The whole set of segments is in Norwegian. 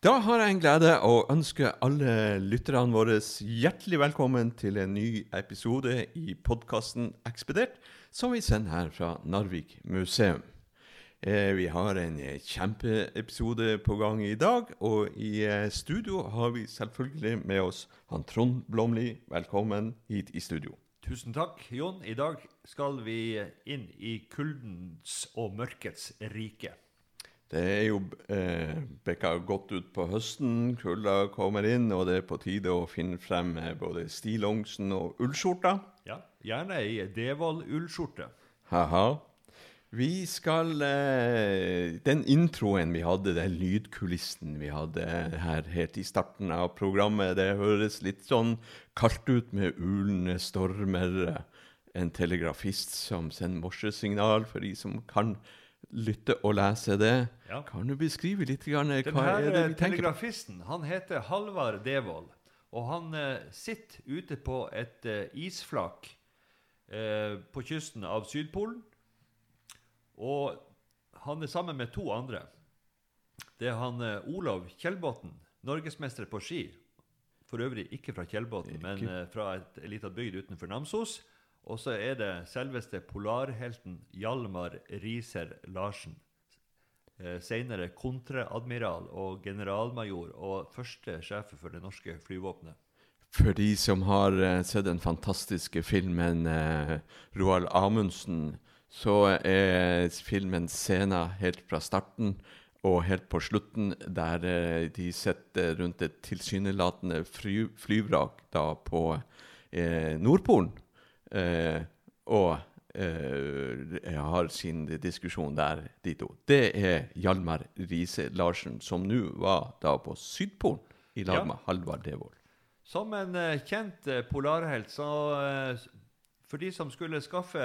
Da har jeg en glede å ønske alle lytterne våre hjertelig velkommen til en ny episode i podkasten Ekspedert, som vi sender her fra Narvik museum. Eh, vi har en kjempeepisode på gang i dag, og i eh, studio har vi selvfølgelig med oss han Trond Blomli. Velkommen hit i studio. Tusen takk, Jon. I dag skal vi inn i kuldens og mørkets rike. Det er jo eh, bekka godt ut på høsten, kulda kommer inn, og det er på tide å finne frem eh, både stillongsen og ullskjorta. Ja, Gjerne ei Devold-ullskjorte. Haha. Vi skal eh, Den introen vi hadde, den lydkulissen vi hadde her helt i starten av programmet, det høres litt sånn kaldt ut med ulende stormer. En telegrafist som sender morsesignal for de som kan lytte og lese det. Ja. Kan du beskrive litt grann, hva Denne er det vi tenker på? telegrafisten han heter Halvard Devold. Og han eh, sitter ute på et eh, isflak eh, på kysten av Sydpolen. Og han er sammen med to andre. Det er han eh, Olav Kjellbotn, norgesmester på ski. For øvrig ikke fra Kjellbotn, men eh, fra et lita bygd utenfor Namsos. Og så er det selveste polarhelten Hjalmar Riiser Larsen. Eh, Senere kontraadmiral og generalmajor og første sjef for det norske flyvåpenet. For de som har eh, sett den fantastiske filmen eh, Roald Amundsen, så er filmen scena helt fra starten og helt på slutten, der de sitter rundt et tilsynelatende fly, flyvrak på Nordpolen. Eh, og eh, har sin diskusjon der, de to. Det er Hjalmar Riise Larsen, som nå var da på Sydpolen i lag Ja. med Halvard Devold. Som en eh, kjent polarhelt, så for de som skulle skaffe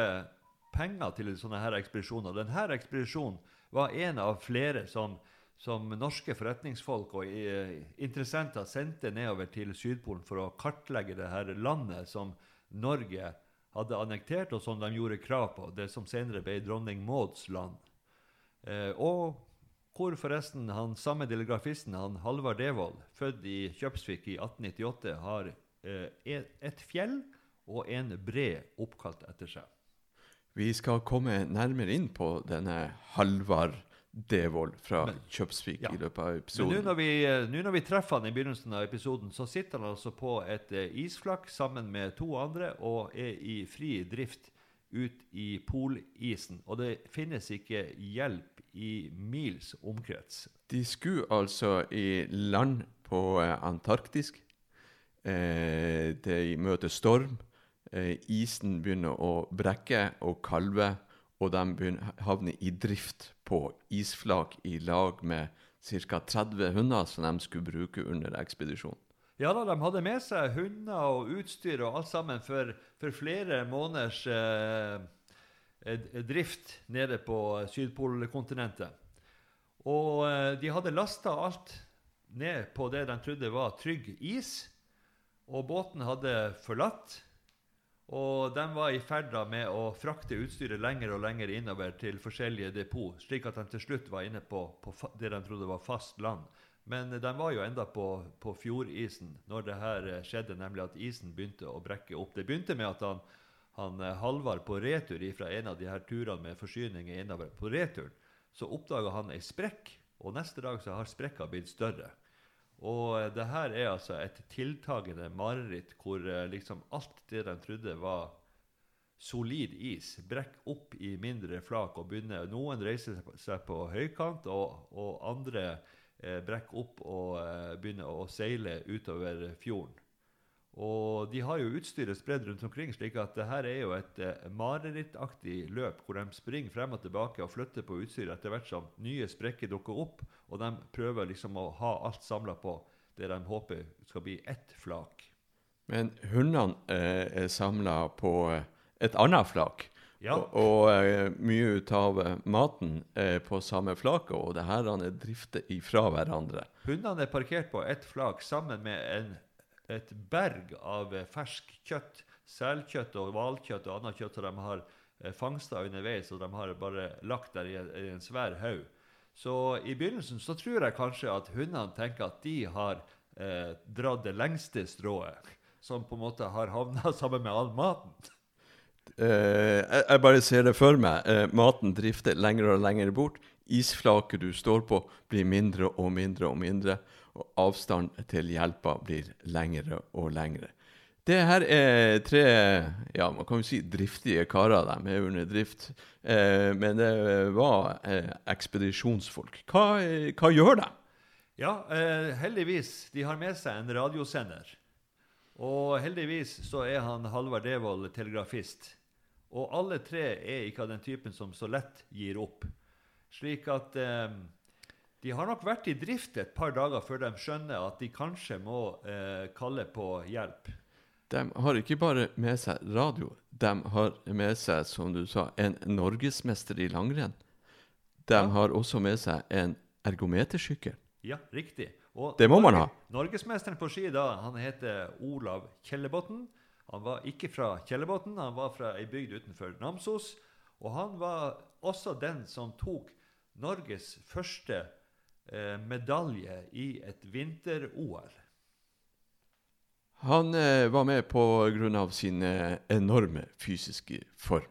penger til sånne her ekspedisjoner Denne ekspedisjonen var en av flere som, som norske forretningsfolk og interessenter sendte nedover til Sydpolen for å kartlegge det her landet som Norge hadde annektert, og som de gjorde krav på. Det som senere ble dronning Mauds land. Eh, og hvor forresten han samme telegrafisten, han Halvard Devold, født i Kjøpsvik i 1898, har eh, et fjell og en bre oppkalt etter seg. Vi skal komme nærmere inn på denne Halvard Devold fra Men- Kjøpsvik ja. i løpet av episoden. nå når, vi, eh, nå når vi treffer han i begynnelsen av episoden, så sitter han altså på et eh, isflak sammen med to andre og er i fri drift ut i polisen. Og det finnes ikke hjelp i mils omkrets. De skulle altså i land på eh, Antarktisk. Eh, de møter storm. Eh, isen begynner å brekke og kalve, og de begynner, havner i drift på isflak i lag med ca. 30 hunder som de skulle bruke under ekspedisjonen. Ja da, de hadde med seg hunder og utstyr og alt sammen for, for flere måneders eh, eh, drift nede på Sydpolkontinentet. Og eh, de hadde lasta alt ned på det de trodde var trygg is. Og båten hadde forlatt. Og de var i ferd med å frakte utstyret lenger og lenger innover til forskjellige depot, slik at de til slutt var inne på, på det de trodde var fast land. Men de var jo enda på, på fjordisen når det her eh, skjedde, nemlig at isen begynte å brekke opp. Det begynte med at han, han eh, Halvard på retur fra en av de her turene med forsyninger innover på returen, så oppdaga han ei sprekk, og neste dag så har sprekka blitt større. Og eh, det her er altså et tiltagende mareritt hvor eh, liksom alt det de trodde var solid is, brekker opp i mindre flak og begynner Noen reiser seg på- høykant, og, og andre eh, brekker opp og eh, begynner å seile utover fjorden. Og de har jo utstyret spredd rundt omkring, slik at det her er jo et eh, marerittaktig løp hvor de springer frem og tilbake og flytter på utstyret etter hvert som nye sprekker dukker opp, og de prøver liksom å ha alt samla på det de håper skal bli ett flak. Men hundene eh, er samla på eh, et annet flak. Ja. Og, og eh, mye ut av maten er på samme flaket, og det her er drifter ifra hverandre. Hundene er parkert på ett flak sammen med en, et berg av eh, fersk kjøtt. Selkjøtt og hvalkjøtt og annet kjøtt som de har eh, fangsta underveis, og de har bare lagt der i en, svær haug. Så i begynnelsen så tror jeg kanskje at hundene tenker at de har eh, dratt det lengste strået, som på en måte har havna sammen med all maten. Eh, jeg bare ser det for meg. Eh, maten drifter lenger og lenger bort. Isflaket du står på, blir mindre og mindre og mindre. Og avstand til hjelpa blir lengre og lengre. Det her er tre ja, man kan jo si driftige karer. De er under drift. Eh, men det var eh, ekspedisjonsfolk. Hva, hva gjør de? Ja, eh, heldigvis. De har med seg en radiosender. Og heldigvis så er han Halvard Devold telegrafist. Og alle tre er ikke av den typen som så lett gir opp. Slik at eh, de har nok vært i drift et par dager før de skjønner at de kanskje må eh, kalle på hjelp. De har ikke bare med seg radio, de har med seg, som du sa, en norgesmester i langrenn. De Ja. har også med seg en ergometersykkel. Ja, riktig. Og Det må man ha. Norgesmesteren på ski da, han heter Olav Kjellebotn. Han var ikke fra Kjellebotn, han var fra ei bygd utenfor Namsos. Og han var også den som tok Norges første medalje i et vinter-OL. Han eh, var med pga. sin eh, enorme fysiske form.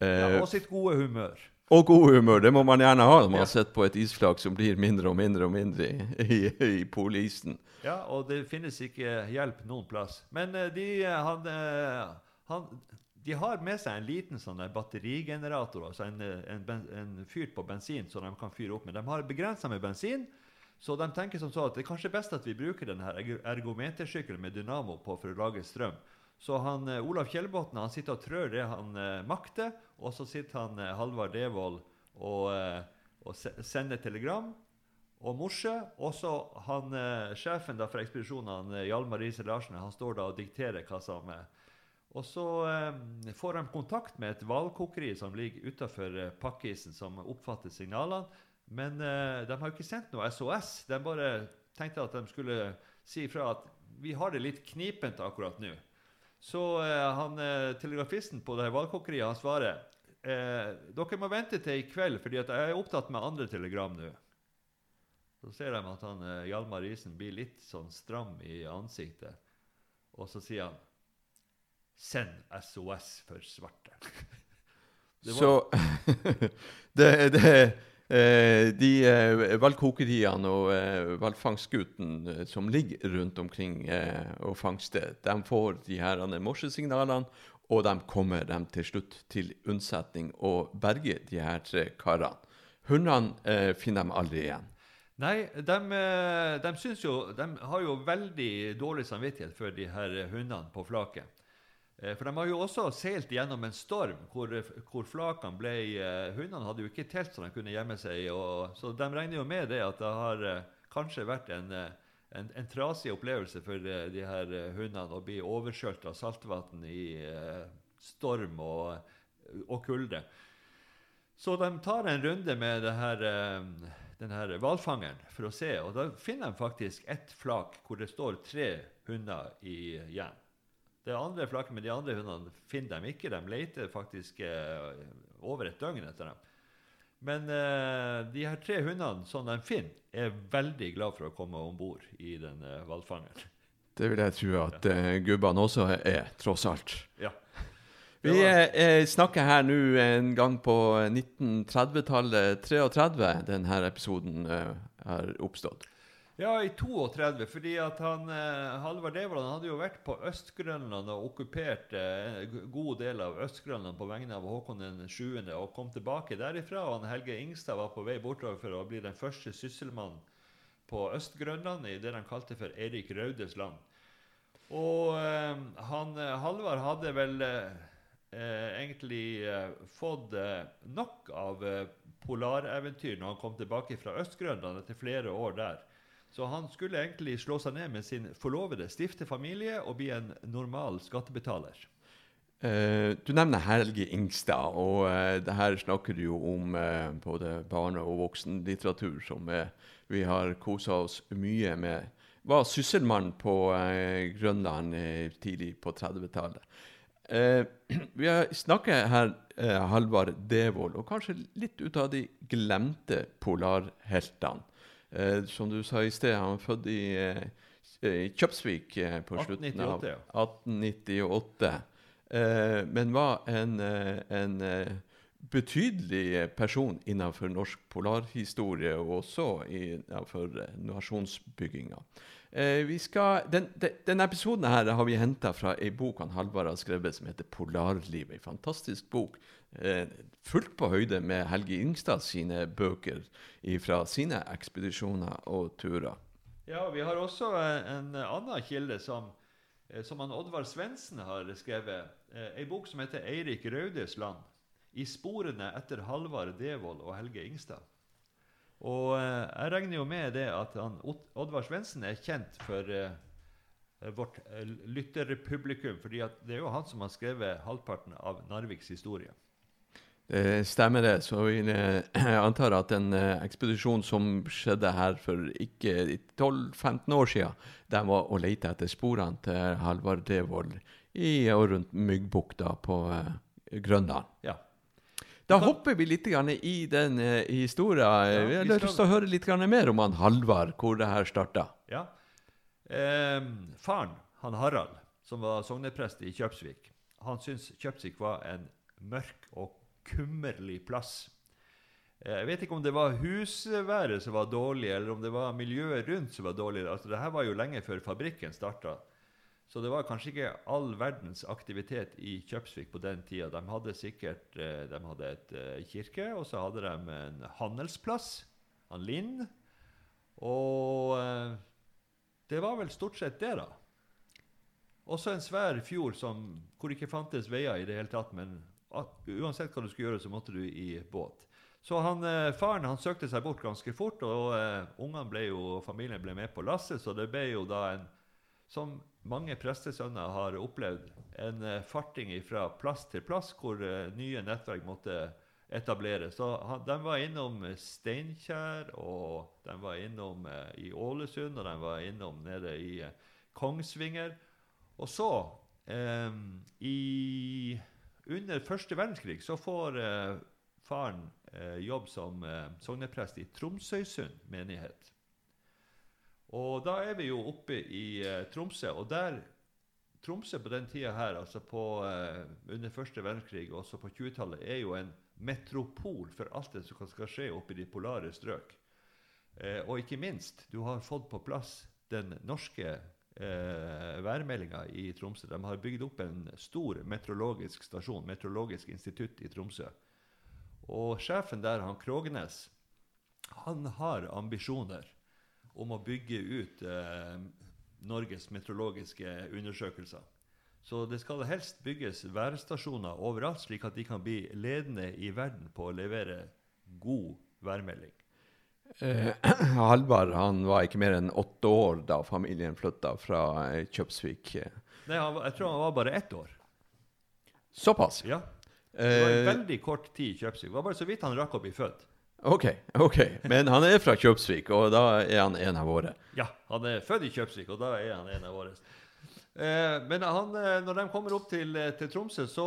Eh, Ja, og sitt gode humør. og god humør, det må man gjerne ha når man Ja. har sett på et isflak som blir mindre og mindre og mindre i, i, polisen. Ja, og det finnes ikke hjelp noen plass. Men eh, de, eh, han, eh, han, de har med seg en liten sånn batterigenerator, altså en, eh, en, en fyr på bensin som de kan fyre opp med. De har begrensa med bensin, så de tenker som så at det er kanskje best at vi bruker denne ergometersykkelen med dynamo på for å lage strøm. Så han, eh, Olav Kjellbotn han sitter og trør det han eh, makter, og så sitter han Halvard Devold og, og sender telegram og morse. Og så han sjefen da for ekspedisjonen, Hjalmar Riise Larsen, han står da og dikterer hva som er. Og så eh, får de kontakt med et hvalkokeri som ligger utafor eh, pakkisen, som oppfatter signalene. Men eh, de har ikke sendt noe SOS. De bare tenkte at de skulle si ifra at vi har det litt knipent akkurat nå. Så eh, han, eh, telegrafisten på det hvalkokeriet han svarer eh, dere må vente til i kveld, fordi jeg er opptatt med andre telegram nå. Så ser de at han, Hjalmar Risen blir litt sånn stram i ansiktet. Og så sier han Send SOS for svarte. Det Så det, det eh, De eh, hvalkokeriene og eh, hvalfangstskutene eh, som ligger rundt omkring eh, og fangster, de får de her morsesignalene, og de kommer dem til slutt til unnsetning og berger de her tre karene. Hundene eh, finner dem aldri igjen. Nei, de, eh, de, syns jo, de har jo veldig dårlig samvittighet for de her hundene på flaket. Eh, For de har jo også seilt gjennom en storm hvor, hvor flakene ble eh, Hundene hadde jo ikke telt så de kunne gjemme seg. Og, så de regner jo med det at det har eh, kanskje vært en, en, en trasig opplevelse for de her hundene å bli overkjølt av saltvann i storm og, og kulde. Så de tar en runde med det her, den her hvalfangeren for å se, og da finner de faktisk ett flak hvor det står tre hunder igjen. Det andre flakken, med de andre hundene finner de ikke. De leter faktisk eh, over et døgn etter dem. Men eh, de her tre hundene som de finner, er veldig glad for å komme om bord i den eh, hvalfangeren. Det vil jeg tro at eh, gubbene også er, tross alt. Ja. Vi eh, eh, snakker her nå en gang på 1930-tallet, 33, denne episoden eh, har oppstått. Ja, i 32, fordi at han, eh, Halvard Devold hadde jo vært på Øst-Grønland og okkupert eh, en god del av Øst-Grønland på vegne av Håkon den 7. og kom tilbake derifra. og han Helge Ingstad var på vei bortover for å bli den første sysselmannen på Øst-Grønland i det han kalte for Erik Raudes land. Og eh, han, eh, Halvard hadde vel eh, eh, egentlig eh, fått eh, nok av eh, polareventyr når han kom tilbake fra Øst-Grønland etter flere år der. Så han skulle egentlig slå seg ned med sin forlovede, stifte familie og bli en normal skattebetaler. Uh, du nevner Helge Ingstad, og uh, det her snakker du jo om uh, både barne- og voksenlitteratur, som vi har kosa oss mye med. Var sysselmann på Grønland tidlig på 30-tallet. Eh, vi har snakket her Halvard Devold, og kanskje litt ut av de glemte polarheltene. Eh, som du sa i sted, han var født i eh, i Kjøpsvik eh, på slutten av 1898, ja. 1898. Eh, men var en, eh, en betydelig person innenfor norsk polarhistorie, og også innenfor nasjonsbygginga. Eh, skal, den, den, denne episoden her har vi henta fra ei bok han Halvard har skrevet som heter 'Polarlivet'. En fantastisk bok. Eh, fullt på høyde med Helge Ingstad sine bøker fra sine ekspedisjoner og turer. Ja, vi har også eh, en annen kilde som, som han Oddvar Svendsen har skrevet. Ei bok som heter 'Eirik Raudes land'. I sporene etter Halvard Devold og Helge Ingstad. Og eh, jeg regner jo med det at han, Oddvar Svendsen er kjent for eh, vårt eh, lytterpublikum. fordi det er jo han som har skrevet halvparten av Narviks historie. Det stemmer det. Så eh, antar at en eh, ekspedisjon som skjedde her for ikke 12-15 år siden, den var å lete etter sporene til Halvard Devold i og rundt Myggbukta på eh, Grønland. Ja. Da kan- hopper vi litt i den eh, historien. Ja, vi har lyst til å høre litt mer om han Halvard, hvor det her starta. Ja. Eh, faren, han Harald, som var sogneprest i Kjøpsvik, han syntes Kjøpsvik var en mørk og kummerlig plass. Eh, Jeg vet ikke om det var husværet som var dårlig, eller om det var miljøet rundt som var dårlig. Altså, det her var jo lenge før fabrikken starta. Så det var kanskje ikke all verdens aktivitet i Kjøpsvik på den tida. De hadde sikkert eh, de hadde et eh, kirke, og så hadde de en handelsplass, han Linn. Og eh, det var vel stort sett det, da. Også en svær fjord som, hvor det ikke fantes veier i det hele tatt, men uansett hva du skulle gjøre, så måtte du i båt. Så han, faren han søkte seg bort ganske fort, og uh, ungene ble familien ble med på lasset, så det ble jo da en som mange prestesønner har opplevd, en eh, farting fra plass til plass hvor eh, nye nettverk måtte etableres. Så de var innom eh, Steinkjer, og de var innom i Ålesund, og de var innom nede i Kongsvinger. Og så, eh, i, under første verdenskrig, så får eh, faren eh, jobb som sogneprest i Tromsøysund menighet. Og da er vi jo oppe i eh, Tromsø, og der Tromsø på den tida her, altså på, eh, under første verdenskrig og også på 20-tallet, er jo en metropol for alt det som skal skje oppe i de polare strøk. Eh, og ikke minst, du har fått på plass den norske eh, værmeldinga i Tromsø. De har bygd opp en stor meteorologisk stasjon, Meteorologisk institutt i Tromsø. Og sjefen der, han Krognes, han har ambisjoner om å bygge ut eh, Norges meteorologiske undersøkelser. Så det skal helst bygges værstasjoner overalt, slik at de kan bli ledende i verden på å levere god værmelding. Eh, Halvard han var ikke mer enn åtte år da familien flytta fra eh, Kjøpsvik. Nei, han, jeg tror han var bare ett år. Såpass? Ja. Det var en Eh, veldig kort tid i Kjøpsvik. Det var bare så vidt han rakk å bli født. OK, ok. Men han er fra Kjøpsvik, og da er han en av våre. Ja, han er født i Kjøpsvik, og da er han en av våre. Eh, men han, eh, når de kommer opp til, eh, til Tromsø, så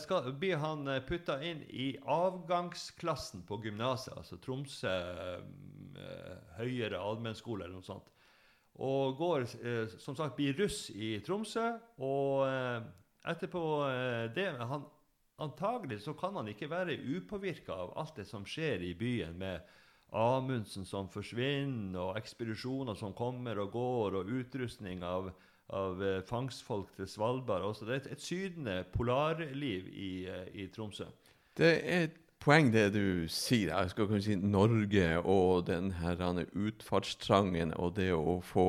skal, blir han putta inn i avgangsklassen på gymnaset. Altså Tromsø eh, høyere allmennskole eller noe sånt. Og går, eh, som sagt, blir russ i Tromsø. Og etterpå det han, Antagelig så kan han ikke være upåvirka av alt det som skjer i byen, med Amundsen som forsvinner, og ekspedisjoner som kommer og går, og utrustning av, av eh, fangstfolk til Svalbard. Også. Det er et, et sydende polarliv i, eh, i Tromsø. Det er et poeng det du sier. Jeg skal kunne si Norge og den utfartstrangen og det å få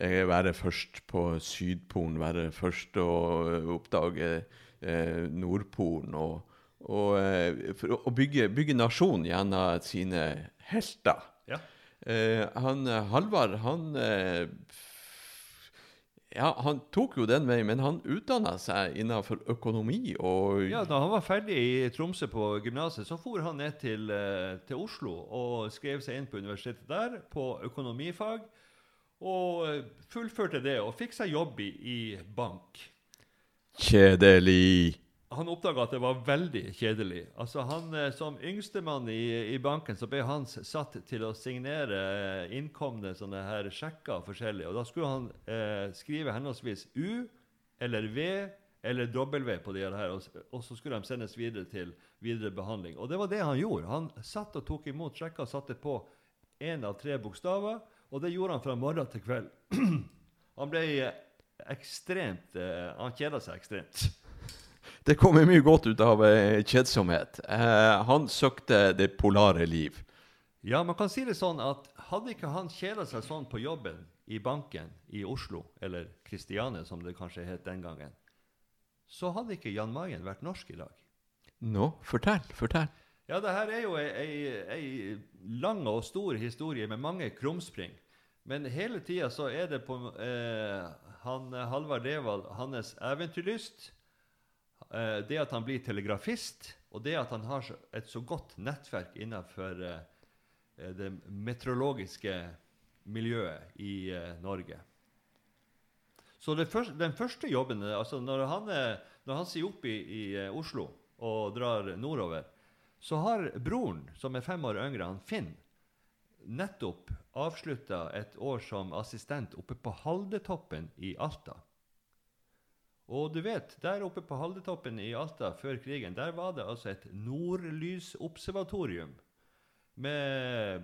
eh, være først på Sydpolen, være først å oppdage eh, Nordpolen. Og, og, eh, for å- bygge, bygge nasjon gjennom sine helter. Ja. Eh, han eh, Halvard, han Ja, han tok jo den veien, men han utdanna seg innenfor økonomi og Ja, Da han var ferdig i Tromsø på gymnaset, så for han ned til, til Oslo og skrev seg inn på universitetet der på økonomifag. Og fullførte det og fikk seg jobb i, i bank. Kjedelig. Han oppdaga at det var veldig kjedelig. Altså han, eh, Som yngstemann i, i banken så ble han satt til å signere eh, innkomne sånne her sjekker forskjellig. Og da skulle han eh, skrive henholdsvis U eller V eller W på de her, og, og så skulle de sendes videre til videre behandling. Og det var det han gjorde. Han satt og tok imot sjekker og satte på én av tre bokstaver, og det gjorde han fra morgen til kveld. han ble eh, ekstremt eh, Han kjeder seg ekstremt. Det kommer mye godt ut av eh, kjedsomhet. Eh, han søkte det polare liv. Ja, man kan si det sånn at hadde ikke han kjeda seg sånn på jobben i banken i Oslo, eller Kristiane som det kanskje het den gangen, så hadde ikke Jan Mayen vært norsk i dag. Nå, fortell, fortell. Ja, det her er jo ei, ei, ei lang og stor historie med mange krumspring. Men hele tida så er det på eh, han eh, Halvard Revald, hans eventyrlyst, eh, det at han blir telegrafist, og det at han har et så godt nettverk innenfor eh, det meteorologiske miljøet i Norge. Så første, den første jobben altså Når han, når han sier opp i, i Oslo og drar nordover, så har broren, som er fem år yngre, han Finn, nettopp avslutta et år som assistent oppe på Haldetoppen i Alta. Og du vet, der oppe på Haldetoppen i Alta før krigen, der var det altså et nordlysobservatorium med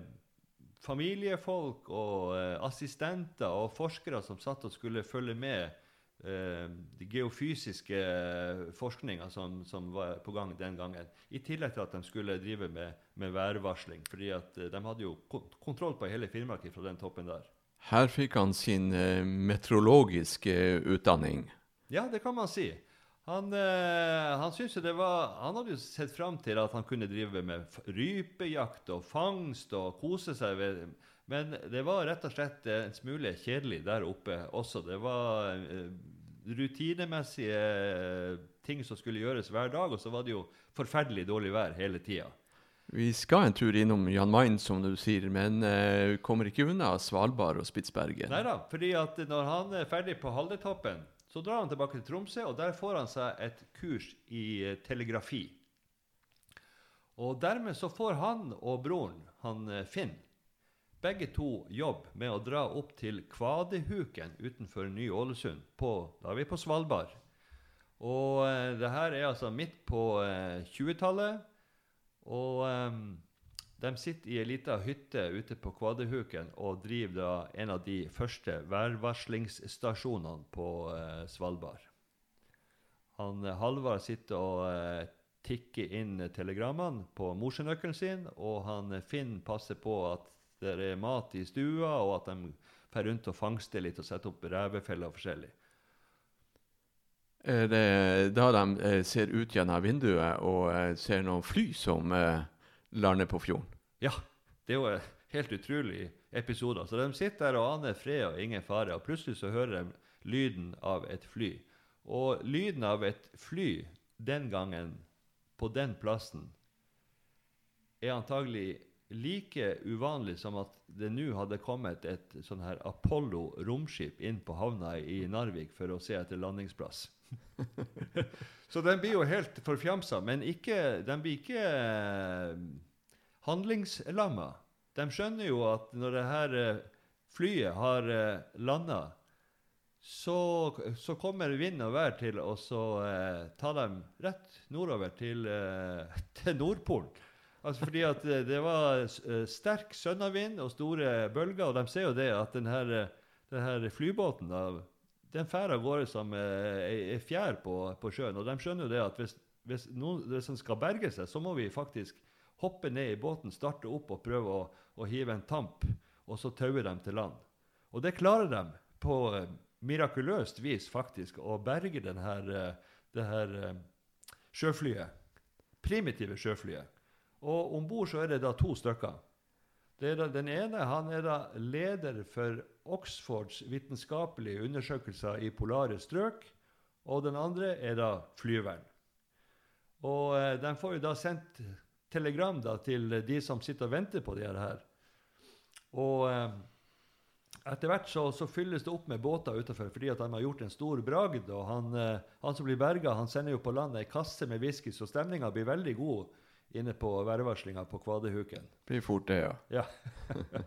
familiefolk og eh, assistenter og forskere som satt og skulle følge med de geofysiske eh, forskninga som, som var på gang den gangen. I tillegg til at de skulle drive med, med værvarsling. fordi at eh, de hadde jo kontroll på hele Finnmark fra den toppen der. Her fikk han sin eh, meteorologiske utdanning. Ja, det kan man si. Han, eh, han syntes jo det var Han hadde jo sett fram til at han kunne drive med rypejakt og fangst og kose seg ved Men det var rett og slett eh, en smule kjedelig der oppe også. Det var eh, rutinemessige eh, ting som skulle gjøres hver dag, og så var det jo forferdelig dårlig vær hele tida. Vi skal en tur innom Jan Mayen, som du sier, men eh, kommer ikke unna Svalbard og Spitsbergen. Nei da, fordi at når han er ferdig på Haldetoppen, så drar han tilbake til Tromsø, og der får han seg et kurs i eh, telegrafi. Og dermed så får han og broren, han eh, Finn, begge to jobb med å dra opp til Kvadehuken utenfor Ny-Ålesund. Da er vi på Svalbard. Og eh, det her er altså midt på eh, 20-tallet. Og eh, de sitter i ei lita hytte ute på Kvadehuken og driver da en av de første værvarslingsstasjonene på eh, Svalbard. Han eh, Halvard sitter og eh, tikker inn eh, telegrammene på morsenøkkelen sin, og han eh, Finn passer på at det er mat i stua, og at de drar rundt og fangster litt og setter opp revefeller forskjellig. Er det da de eh, ser ut gjennom vinduet og eh, ser noen fly som eh, lander på fjorden? Ja, det er jo helt utrolig episode. Så de sitter der og aner fred og ingen fare, og plutselig så hører de lyden av et fly. Og lyden av et fly den gangen, på den plassen, er antagelig like uvanlig som at det nå hadde kommet et sånn her Apollo romskip inn på havna i Narvik for å se etter landingsplass. så den blir jo helt forfjamsa, men ikke, den blir ikke eh, handlingslamma. De skjønner jo at når det her eh, flyet har eh, landa, så, så kommer vind og vær til å eh, ta dem rett nordover til, eh, til Nordpolen. Altså fordi at det, det var eh, sterk sønnavind og store bølger, og de ser jo det at den her, eh, her flybåten den drar av gårde som eh, ei fjær på, på sjøen. Og de skjønner jo det at hvis, hvis noen hvis den skal berge seg, så må vi faktisk hoppe ned i båten, starte opp og prøve å, å hive en tamp, og så taue dem til land. Og det klarer de på eh, mirakuløst vis faktisk å berge den eh, det her eh, sjøflyet. Primitive sjøflyet. Og om bord så er det da to stykker. Er da, den ene han er da leder for Oxfords vitenskapelige undersøkelser i polare strøk. Og den andre er da flyveren. Og eh, de får jo da sendt telegram da til de som sitter og venter på de her. Og eh, etter hvert så, så, fylles det opp med båter utenfor fordi at de har gjort en stor bragd. Og han, eh, han som blir berga, sender jo på land ei kasse med whisky, så stemninga blir veldig god inne på værvarslinga på Kvadehuken. Blir fort det, ja. Ja.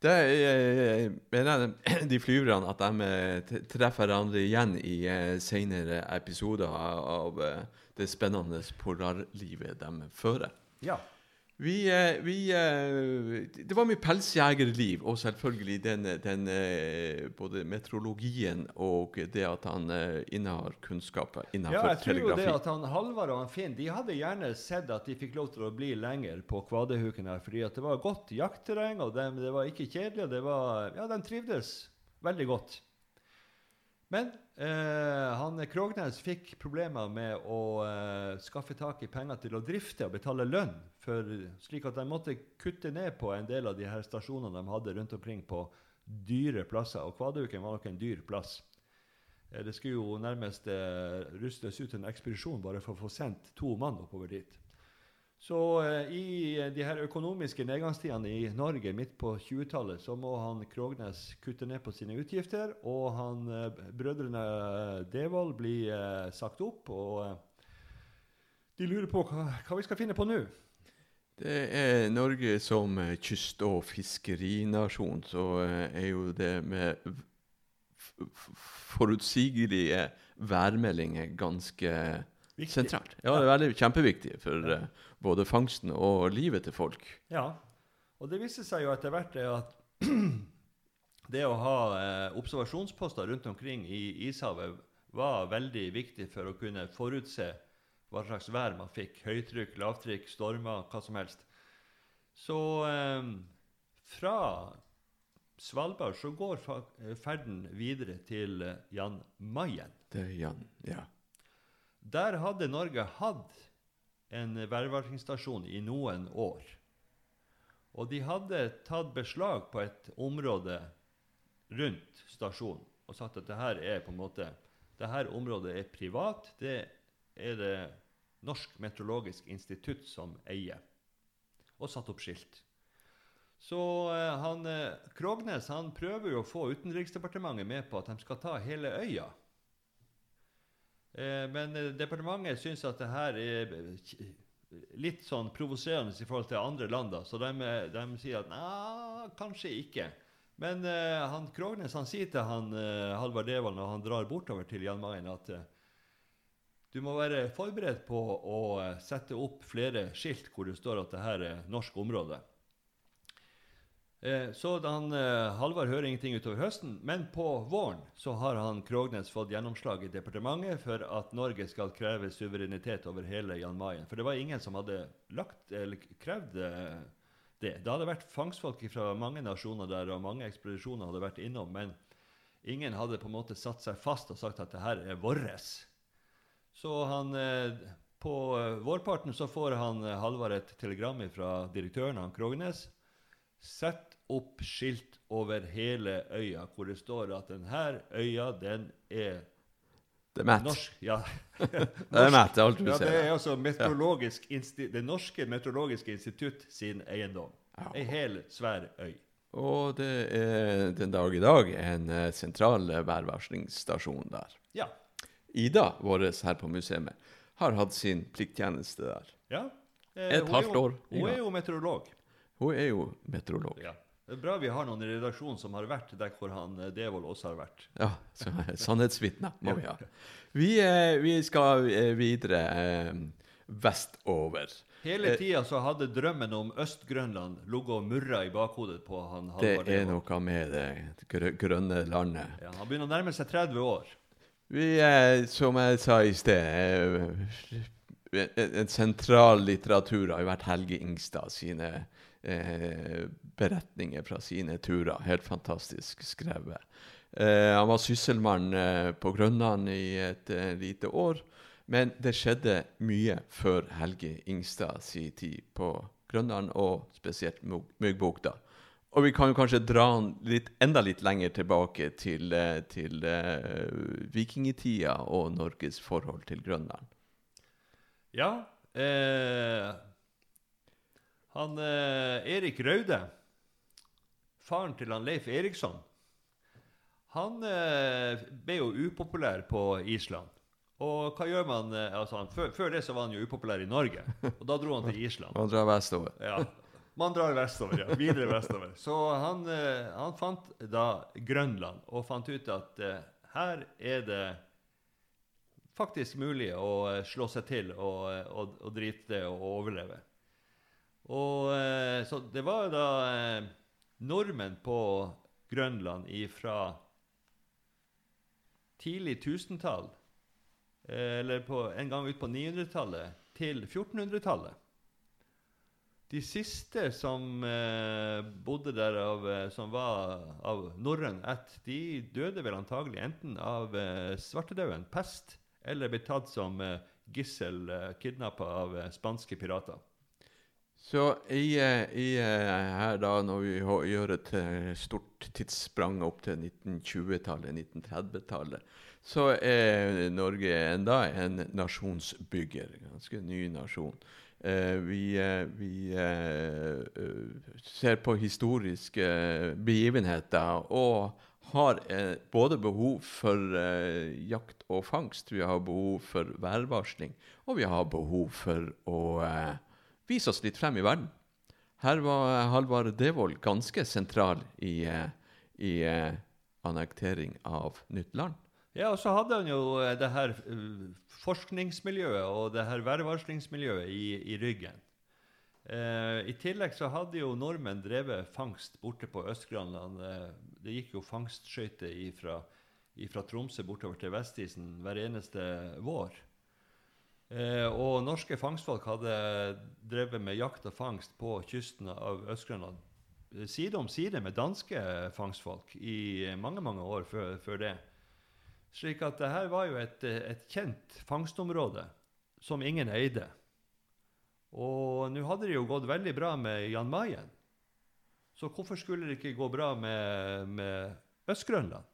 Det er, mener de flyverne at de eh, treffer hverandre igjen i uh, senere episoder av uh, det spennende polarlivet de fører. Ja. Vi, eh, vi, eh, det var mye pelsjegerliv, og selvfølgelig den, den, eh, både meteorologien og det at han innehar kunnskaper innenfor telegrafi. Ja, jeg tror jo det at han Halvard og han Finn de hadde gjerne sett at de fikk lov til å bli lenger på Kvadehuken her, fordi at det var godt jaktterreng, og de, det var ikke kjedelig. og det var, ja, De trivdes veldig godt. Men eh, han Krognes fikk problemer med å eh, skaffe tak i penger til å drifte og betale lønn, for, slik at de måtte kutte ned på en del av de her stasjonene de hadde rundt omkring på dyre plasser. Og Kvaduken var nok en dyr plass. Eh, det skulle jo nærmest eh, rustes ut en ekspedisjon bare for å få sendt to mann oppover dit. Så eh, i eh, de her økonomiske nedgangstidene i Norge midt på 20-tallet så må han Krognes kutte ned på sine utgifter, og han, eh, brødrene Devold blir eh, sagt opp. Og eh, de lurer på hva, hva vi skal finne på nå. Det er Norge som kyst- og fiskerinasjon, så er jo det med forutsigelige værmeldinger ganske Viktig. sentralt. Ja, det er veldig kjempeviktig for uh, både fangsten og livet til folk. Ja, og det viser seg jo etter hvert at det å ha eh, observasjonsposter rundt omkring i Ishavet var veldig viktig for å kunne forutse hva slags vær man fikk. Høytrykk, lavtrykk, stormer, hva som helst. Så eh, fra Svalbard så går ferden videre til eh, Jan Mayen. Det er Jan, ja. Der hadde Norge hatt en værvarslingsstasjon i noen år. Og de hadde tatt beslag på et område rundt stasjonen og sagt at dette er på en måte, dette området er privat. Det er det Norsk meteorologisk institutt som eier. Og satt opp skilt. Så eh, han, eh, Krognes han prøver jo å få Utenriksdepartementet med på at de skal ta hele øya. Eh, men eh, departementet syns at det her er litt sånn provoserende i forhold til andre land. Da. Så de, de sier at nei, kanskje ikke. Men uh, han Krognes han sier til han uh, Halvard Devold når han drar bortover til Jan Mayen, at uh, du må være forberedt på å sette opp flere skilt hvor det står at det her er norsk område. Eh, så han, eh, Halvard hører ingenting utover høsten, men på våren så har han Krognes fått gjennomslag i departementet for at Norge skal kreve suverenitet over hele Jan Mayen. For det var ingen som hadde lagt, eller krevd eh, det. Det hadde vært fangstfolk fra mange nasjoner der, og mange ekspedisjoner hadde vært innom, men ingen hadde på en måte satt seg fast og sagt at det her er vårt. Så han På vårparten så får han Halvard et telegram fra direktøren, han Krognes. Sett opp skilt over hele øya hvor det står at denne øya, den er det er Matt. Norsk, ja. det er Matt, alt du ja, ser. Det er altså. Det norske meteorologiske institutt sin eiendom. Ja. Ei hel, svær øy. Og det er den dag i dag en uh, sentral værvarslingsstasjon der. Ja. Ida, vår her på museet, har hatt sin plikttjeneste der. Ja. Eh, Et halvt år. Hun er jo meteorolog. Hun er jo meteorolog. Ja. Det er bra vi har noen i redaksjonen som har vært der hvor han eh, Devold også har vært. Ja, sannhetsvitner må vi ha. Vi, eh, vi skal eh, videre vestover. Hele tida så hadde drømmen om Øst-Grønland ligget og murra i bakhodet på han Halvard Det er noe med det grønne landet. Ja, Han begynner å nærme seg 30 år. Vi er, som jeg sa i sted En sentral litteratur har vært Helge Ingstad sine eh, beretninger fra sine turer. Helt fantastisk skrevet. Eh, han var sysselmann eh, på Grønland i et eh, lite år. Men det skjedde mye før Helge Ingstad sin tid på Grønland, og spesielt Myggbukta. Og vi kan jo kanskje dra den litt, enda litt lenger tilbake til, eh, til uh, vikingtida og Norges forhold til Grønland. Ja. Eh, han eh, Erik Raude, faren til han Leif Eriksson, han eh, ble jo upopulær på Island. Og hva gjør man eh, altså han, før, før det så var han jo upopulær i Norge, og da dro han til Island. Man drar vestover. Ja. Man drar vestover, ja. Videre vestover. Så han, eh, han fant da Grønland, og fant ut at eh, her er det faktisk mulig å slå seg til og, og, og drite og overleve. Og eh, Så det var da eh, nordmenn på Grønland ifra tidlig tusentall, eh, eller på, en gang ut på 900-tallet, til 1400-tallet. De siste som bodde der av, som var av norrøn ætt, de døde vel antagelig enten av svartedauden, pest, eller ble tatt som gissel, eh, kidnappa av spanske pirater. Så jeg, jeg, eh, her da, når vi gjør et eh, stort tidssprang opp til 1920-tallet, 1930-tallet, så er Norge enda en nasjonsbygger. Ganske ny nasjon. Eh, vi eh, vi eh, eh, ser på historiske begivenheter og har eh, både behov for eh, jakt og fangst, vi har behov for værvarsling, og vi har behov for å eh, vise oss litt frem i verden. Her var Halvard Devold ganske sentral i, i eh, annektering av nytt land. Ja, og så hadde han jo eh, det her eh, forskningsmiljøet og det her værvarslingsmiljøet i, i ryggen. Eh, I tillegg så hadde jo nordmenn drevet fangst borte på Øst-Grønland. Det gikk jo fangstskøyter ifra Tromsø bortover til Vestisen hver eneste vår. Eh, og norske fangstfolk hadde drevet med jakt og fangst på kysten av Øst-Grønland eh, side om side med danske fangstfolk i mange, mange år før, før det. Slik at det her var jo et, et kjent fangstområde som ingen eide. Og nå hadde det jo gått veldig bra med Jan Mayen. Så hvorfor skulle det ikke gå bra med, med Øst-Grønland?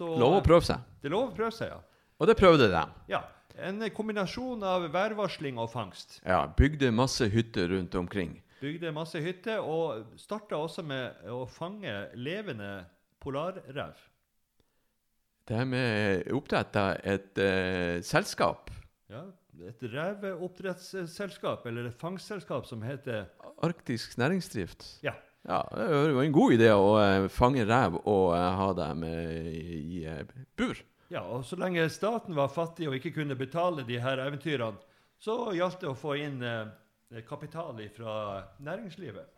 Lov å prøve seg. Det lov å prøve seg, ja. Og det prøvde de. ja. En kombinasjon av værvarsling og fangst. Ja, bygde masse hytter rundt omkring. Bygde masse hytter og starta også med å fange levende polarrev. Det er med oppretta et eh, selskap, Ja, et reveoppdrettsselskap, eller et fangstselskap, som heter Arktisk næringsdrift. Ja. Ja, det var en god idé å eh, fange rev og eh, ha dem eh, i, eh, bur. Ja, og så lenge staten var fattig og ikke kunne betale de her eventyrene, så gjaldt det å få inn eh, kapital fra næringslivet.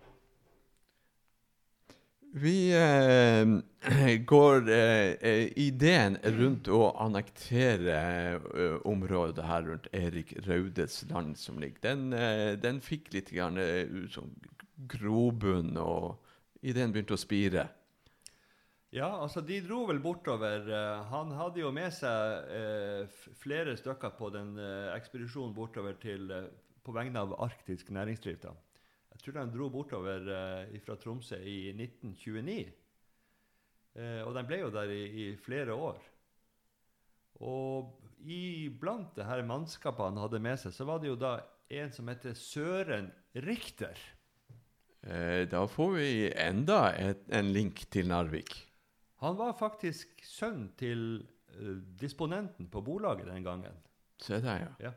Vi eh, går eh, eh, Ideen rundt å annektere eh, området her rundt Erik Raudes land som ligger, den, eh, den fikk litt grann, sånn grobunn, og ideen begynte å spire. Ja, altså de dro vel bortover. eh, han hadde jo med seg eh, flere stykker på den eh, ekspedisjonen bortover til, på vegne av arktisk næringsdrift. da. Jeg tror de dro bortover fra Tromsø i 1929. Eh, og de ble jo der i, i flere år. Og iblant det her mannskapet han hadde med seg, så var det jo da en som heter Søren Richter. Da får vi enda et, en link til Narvik. Han var faktisk sønn til uh, disponenten på bolaget den gangen. Se der, ja. Ja.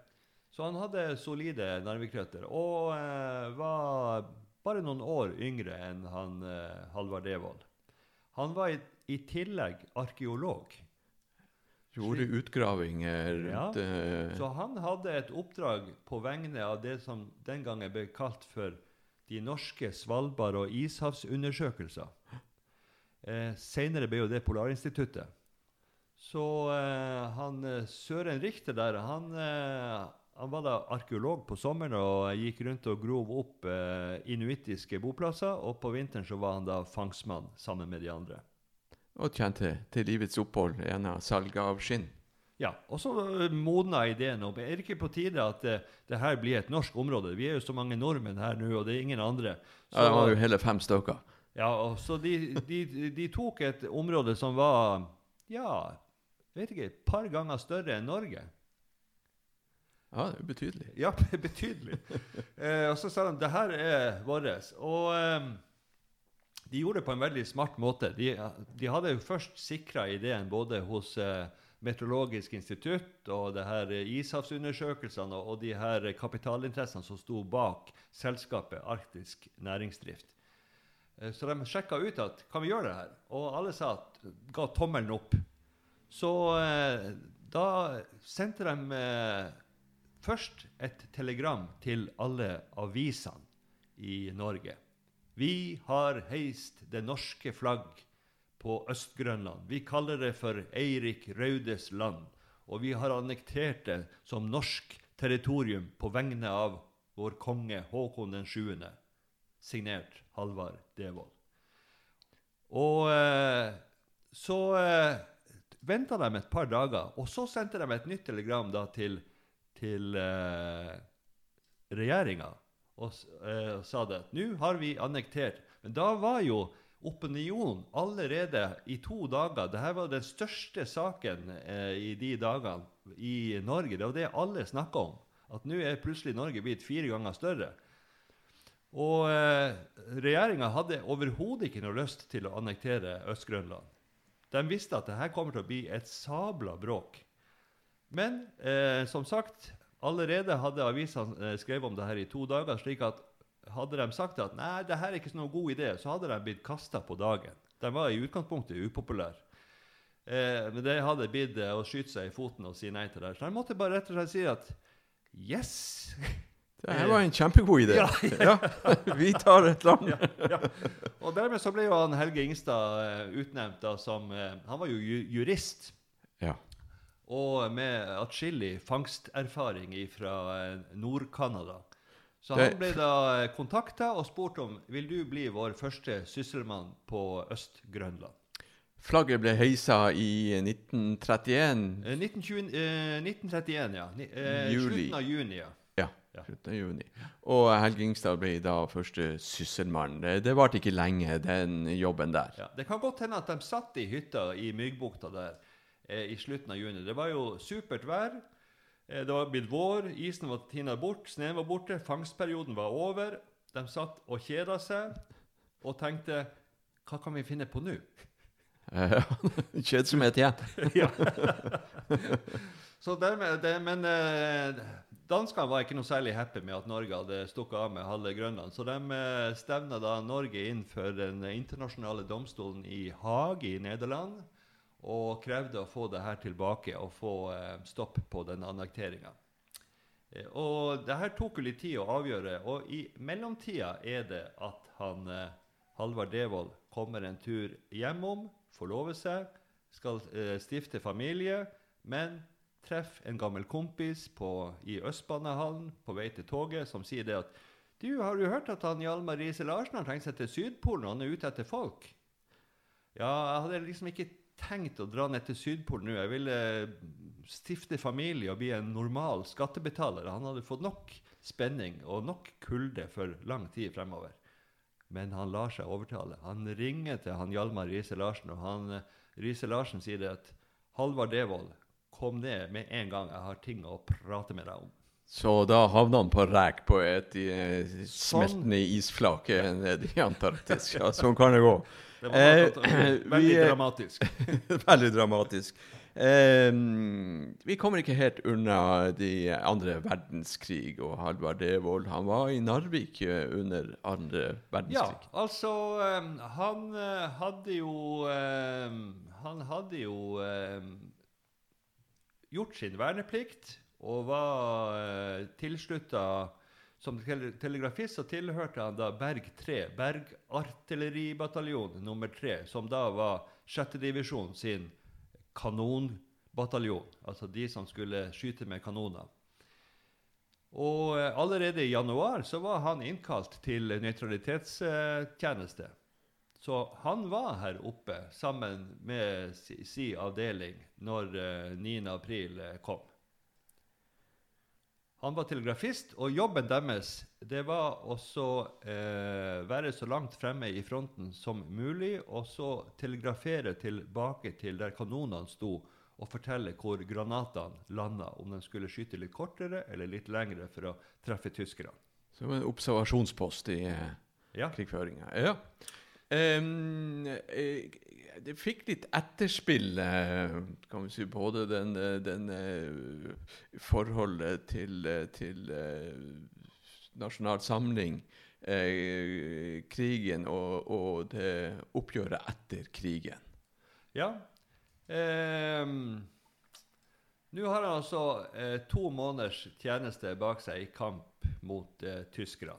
Så han hadde solide Narvik-røtter og uh, var bare noen år yngre enn han uh, Halvard Devold. Han var i, i tillegg arkeolog. Gjorde utgravinger rundt Ja, Så han hadde et oppdrag på vegne av det som den gangen ble kalt for de norske Svalbard- og ishavsundersøkelser. Eh, Senere ble jo det Polarinstituttet. Så eh, han eh, Søren Richter der, han, eh, han var da arkeolog på sommeren og gikk rundt og grov opp eh, inuittiske boplasser. Og på vinteren så var han da fangstmann sammen med de andre. og tjente til livets opphold gjennom salget av skinn. Ja, Og så eh, modna ideen opp. Er det ikke på tide at det, det her blir et norsk område? Vi er jo så mange nordmenn her nå, og det er ingen andre. Så, Ja, det var jo hele fem stykker. Ja, og så de, de, de tok et område som var ja, vet ikke, et par ganger større enn Norge. Ja, det er betydelig. Ja, betydelig. eh, og så sa de det her er vårt. Og eh, de gjorde det på en veldig smart måte. De, de hadde jo først sikra ideen både hos eh, Meteorologisk institutt og det her ishavsundersøkelsene og, og de her kapitalinteressene som sto bak selskapet Arktisk Næringsdrift. Eh, Så de sjekka ut at kan vi gjøre det her? Og alle sa at, ga tommelen opp. Så eh, da sendte de eh, først et telegram til alle avisene i Norge. Vi har heist det norske flagg på Øst-Grønland. Vi kaller det for Eirik Raudes land. Og vi har annektert det som norsk territorium på vegne av vår konge Håkon den 7., signert Halvard Devold. Og eh, så eh, venta de et par dager, og så sendte de et nytt telegram da til, til eh, regjeringa og, eh, sa det at nå har vi annektert. Men da var jo opinionen allerede i to dager Dette var den største saken eh, i de dagene i Norge. Det var det alle snakka om. At nå er plutselig Norge blitt fire ganger større. Og eh, regjeringa hadde overhodet ikke noe lyst til å annektere Øst-Grønland. De visste at dette kommer til å bli et sabla bråk. Men eh, som sagt, allerede hadde avisene eh, skrevet om det her i to dager. slik at hadde de sagt at nei, det her er ikke noen god idé, så hadde de blitt kasta på dagen. De var i utgangspunktet upopulære. Eh, men det hadde blitt eh, å skyte seg i foten og si nei til det. Så de måtte bare rett og slett si at yes! Det her var en kjempegod idé. Ja, Ja, vi tar et land. ja, ja. Og dermed så ble jo han Helge Ingstad eh, utnevnt da som eh, Han var jo jurist. Ja. Og med atskillig fangsterfaring fra Nord-Canada. Så han ble da kontakta og spurt om vil du bli vår første sysselmann på Øst-Grønland. Flagget ble heisa i 1931. Eh, 1920, eh, 1931, ja. Eh, Juli. Slutten av juni, ja. Ja, slutten av juni. Og Helge Ingstad ble da første sysselmann. Det, varte ikke lenge, den jobben der. Ja, det kan godt hende at de satt i hytta i Myggbukta der eh, i slutten av juni. Det var jo supert vær. Eh, det var blitt vår, isen var tina bort, snøen var borte, fangstperioden var over. De satt og kjeda seg og tenkte hva kan vi finne på nå? Kjedsomhet igjen. ja. Så dermed, det, men eh, danskene var ikke noe særlig happy med at Norge hadde stukket av med halve Grønland. Så de eh, stevna da Norge inn for den internasjonale domstolen i Haag i Nederland og krevde å få det her tilbake og få eh, stopp på den annekteringa. Eh, og det her tok jo litt tid å avgjøre, og i mellomtida er det at han eh, Halvard Devold kommer en tur hjemom, forlover seg, skal eh, stifte familie, men treffer en gammel kompis på, i Østbanehallen på vei til toget som sier det at du, har du hørt at han Hjalmar Riise Larsen har tenkt seg til Sydpolen, og han er ute etter folk? Ja, jeg hadde liksom ikke tenkt å dra ned til Sydpolen nå. Jeg ville stifte familie og bli en normal skattebetaler. Han hadde fått nok spenning og nok kulde for lang tid fremover. Men han lar seg overtale. Han ringer til han Hjalmar Riise Larsen, og han eh, Riise Larsen sier det at Halvard Devold, kom ned med en gang. Jeg har ting å prate med deg om. Så da havna han på rek på et eh, Sånn. smeltende isflake eh, nede i Antarktis. Ja, sånn kan det gå. Det var Eh, veldig vi, eh, dramatisk. Veldig dramatisk. Eh, vi kommer ikke helt unna de andre verdenskrig og Halvard Devold. Han var i Narvik eh, under andre verdenskrig. Ja, altså Han eh, hadde jo Han hadde jo gjort sin verneplikt og var uh, tilslutta Som telegrafist så tilhørte han da Berg 3, Bergartilleribataljon nummer 3, som da var 6. divisjon sin kanonbataljon. Altså de som skulle skyte med kanoner. Og eh, allerede i januar så var han innkalt til nøytralitetstjeneste. Så han var her oppe sammen med si, si avdeling når eh, 9. april eh, kom. Han var telegrafist, og jobben deres det var å eh, være så langt fremme i fronten som mulig, og så telegrafere tilbake til der kanonene sto, og fortelle hvor granatene landa, om de skulle skyte litt kortere eller litt lengre for å treffe tyskerne. Som en observasjonspost i eh, Ja. krigføringa. Ja. Em, eh, det fikk litt etterspill, eh, kan vi si, både den, eh, den eh, forholdet til, eh, til eh, Nasjonal Samling, eh, krigen og, og det oppgjøret etter krigen. Ja. Um, Nå har han altså eh, to måneders tjeneste bak seg i kamp mot uh, tyskerne.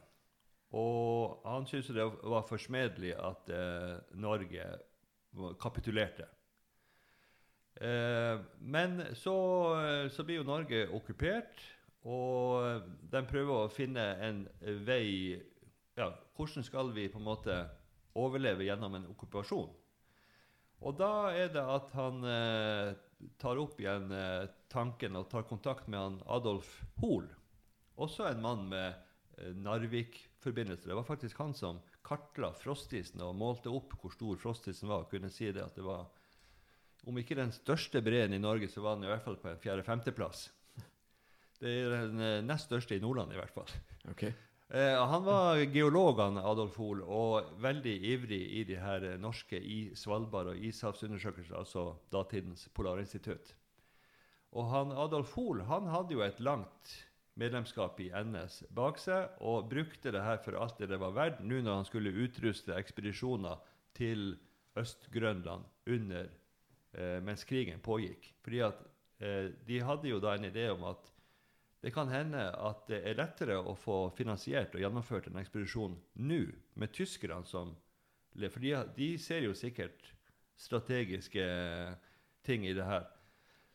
Og han syntes det var forsmedelig at eh, Norge kapitulerte. Eh, men så, eh, så blir jo Norge okkupert, og de prøver å finne en vei ja, Hvordan skal vi på en måte overleve gjennom en okkupasjon? Og da er det at han eh, tar opp igjen eh, tanken og tar kontakt med han Adolf Hoel. Også en mann med eh, Narvik-forbindelse. Det var faktisk han som kartla frostisen og målte opp hvor stor frostisen var. og kunne si det at det var, Om ikke den største breen i Norge, så var den i hvert fall på en fjerde-femteplass. Det er den eh, nest største i Nordland, i hvert fall. Okay. Eh, han var geolog, Adolf Hoel, og veldig ivrig i de her eh, norske i Svalbard- og ishavsundersøkelser, altså datidens polarinstitutt. Og han Adolf Hoel han hadde jo et langt medlemskap i NS bak seg, og brukte det her for alt det det var verdt, nå når han skulle utruste ekspedisjoner til Øst-Grønland under eh, mens krigen pågikk. Fordi at eh, de hadde jo da en idé om at det kan hende at det er lettere å få finansiert og gjennomført en ekspedisjon nå, med tyskerne som For de, ser jo sikkert strategiske ting i det her.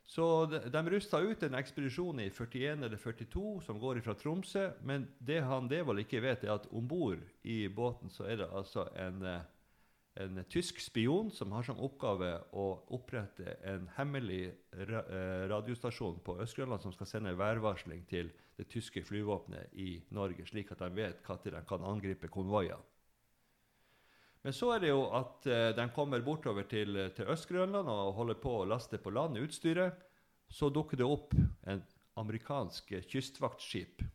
Så de, de rusta ut en ekspedisjon i 41 eller 42 som går fra Tromsø. Men det han Devold ikke vet, er at om bord i båten så er det altså en, eh, en tysk spion som har som oppgave å opprette en hemmelig ra eh, radiostasjon på Øst-Grønland som skal sende værvarsling til det tyske flyvåpenet i Norge, slik at de vet når de kan angripe konvoier. Men så er det jo at eh, de kommer bortover til, til Øst-Grønland og holder på å laste på land utstyret. Så dukker det opp en amerikansk kystvaktskip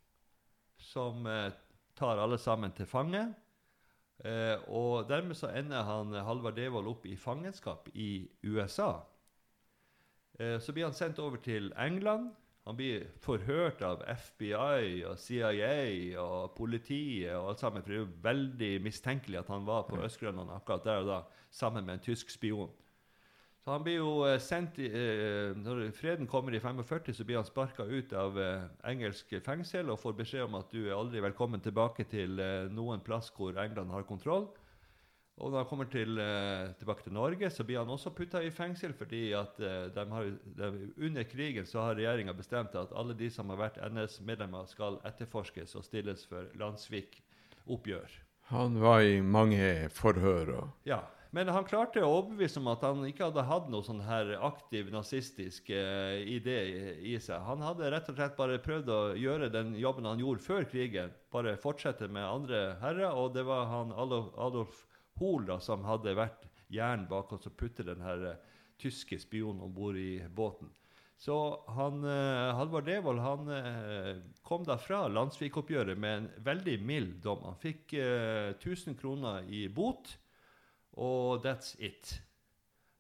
som eh, tar alle sammen til fange. Eh, og dermed så ender han Halvard Devold opp i fangenskap i USA. Eh, så blir han sendt over til England. Han blir forhørt av FBI og CIA og politiet. og alt sammen, for Det er jo veldig mistenkelig at han var på Øst-Grønland akkurat der og da, sammen med en tysk spion. Så han blir jo eh, sendt i, eh, Når freden kommer i 45, så blir han sparka ut av eh, engelsk fengsel og får beskjed om at du er aldri velkommen tilbake til noen plass hvor England har kontroll. Og når han kommer til, eh, tilbake til Norge, så blir han også putta i fengsel fordi at eh, de har, de, under krigen så har regjeringa bestemt at alle de som har vært NS-medlemmer, skal etterforskes og stilles for landssvikoppgjør. Han var i mange forhør og Ja, men han klarte å overbevise om at han ikke hadde hatt noe sånn her aktiv nazistisk eh, idé i, i seg. Han hadde rett og slett bare prøvd å gjøre den jobben han gjorde før krigen, bare fortsette med andre herrer, og det var han Adolf, Hoel da, som hadde vært hjernen bak oss og putte den her uh, tyske spionen om bord i båten. Så han, uh, Halvard Devold han eh, kom da fra landssvikoppgjøret med en veldig mild dom. Han fikk eh, 1000 kroner i bot, og that's it.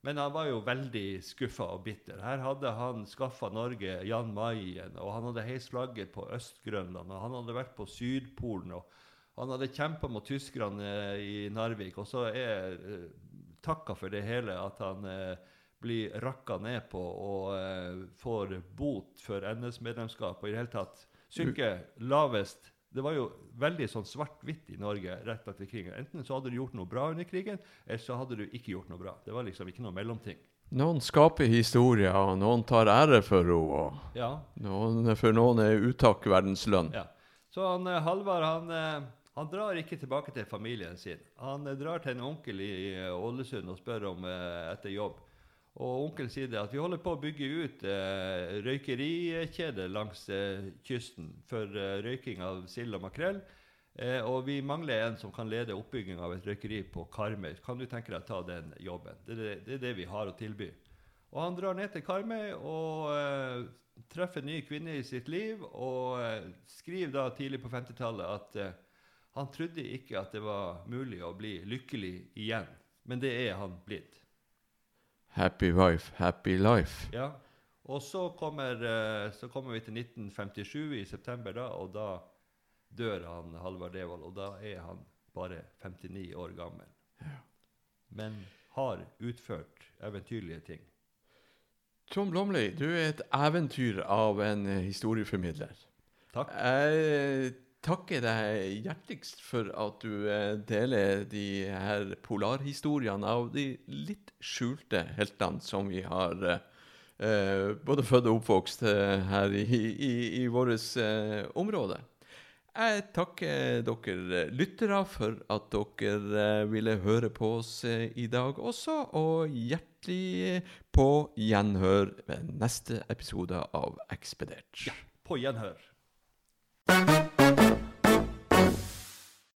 Men han var jo veldig skuffa og bitter. Her hadde han skaffa Norge Jan Mayen, og han hadde heist flagget på Øst-Grønland, og han hadde vært på Sydpolen, og han hadde kjempa mot tyskerne i Narvik, og så er eh, takka for det hele at han eh, blir rakka ned på og eh, får bot for NS-medlemskap og i det hele tatt synker lavest. Det var jo veldig sånn svart-hvitt i Norge rett etter krigen. Enten så hadde du gjort noe bra under krigen, eller så hadde du ikke gjort noe bra. Det var liksom ikke noe mellomting. Noen skaper historier, og noen tar ære for henne. Ja, Noen, for noen er uttak verdenslønn. Ja. Så han, Halvard han, Han drar ikke tilbake til familien sin. Han eh, drar til en onkel i eh, Ålesund og spør om eh, etter jobb. Og onkelen sier det at vi holder på å bygge ut eh, røykerikjeder langs kysten for røyking av sild og makrell. Eh, og vi mangler en som kan lede oppbygging av et røykeri på Karmøy. Kan du tenke deg å ta den jobben? Det er det, det, er det vi har å tilby. Og han drar ned til Karmøy og treffer en ny kvinne i sitt liv. Og skriver da tidlig på 50-tallet at han trodde ikke at det var mulig å bli lykkelig igjen. Men det er han blitt. Happy wife, happy life. Ja. Og så kommer, eh, så kommer vi til 1957 i september, da, og da dør han Halvard Devold. Og da er han bare 59 år gammel. Ja. Men har utført eventyrlige ting. Tom Blomley, du er et eventyr av en eh, historieformidler. Takk. Jeg takker deg hjerteligst for at du eh, deler de her polarhistoriene av de litt skjulte heltene som vi har eh, eh, både født og oppvokst eh, her i, i, i vårt eh, område. Jeg takker dere lyttere for at dere ville høre på oss i dag også, og hjertelig på gjenhør ved neste episode av Ekspedert. På gjenhør.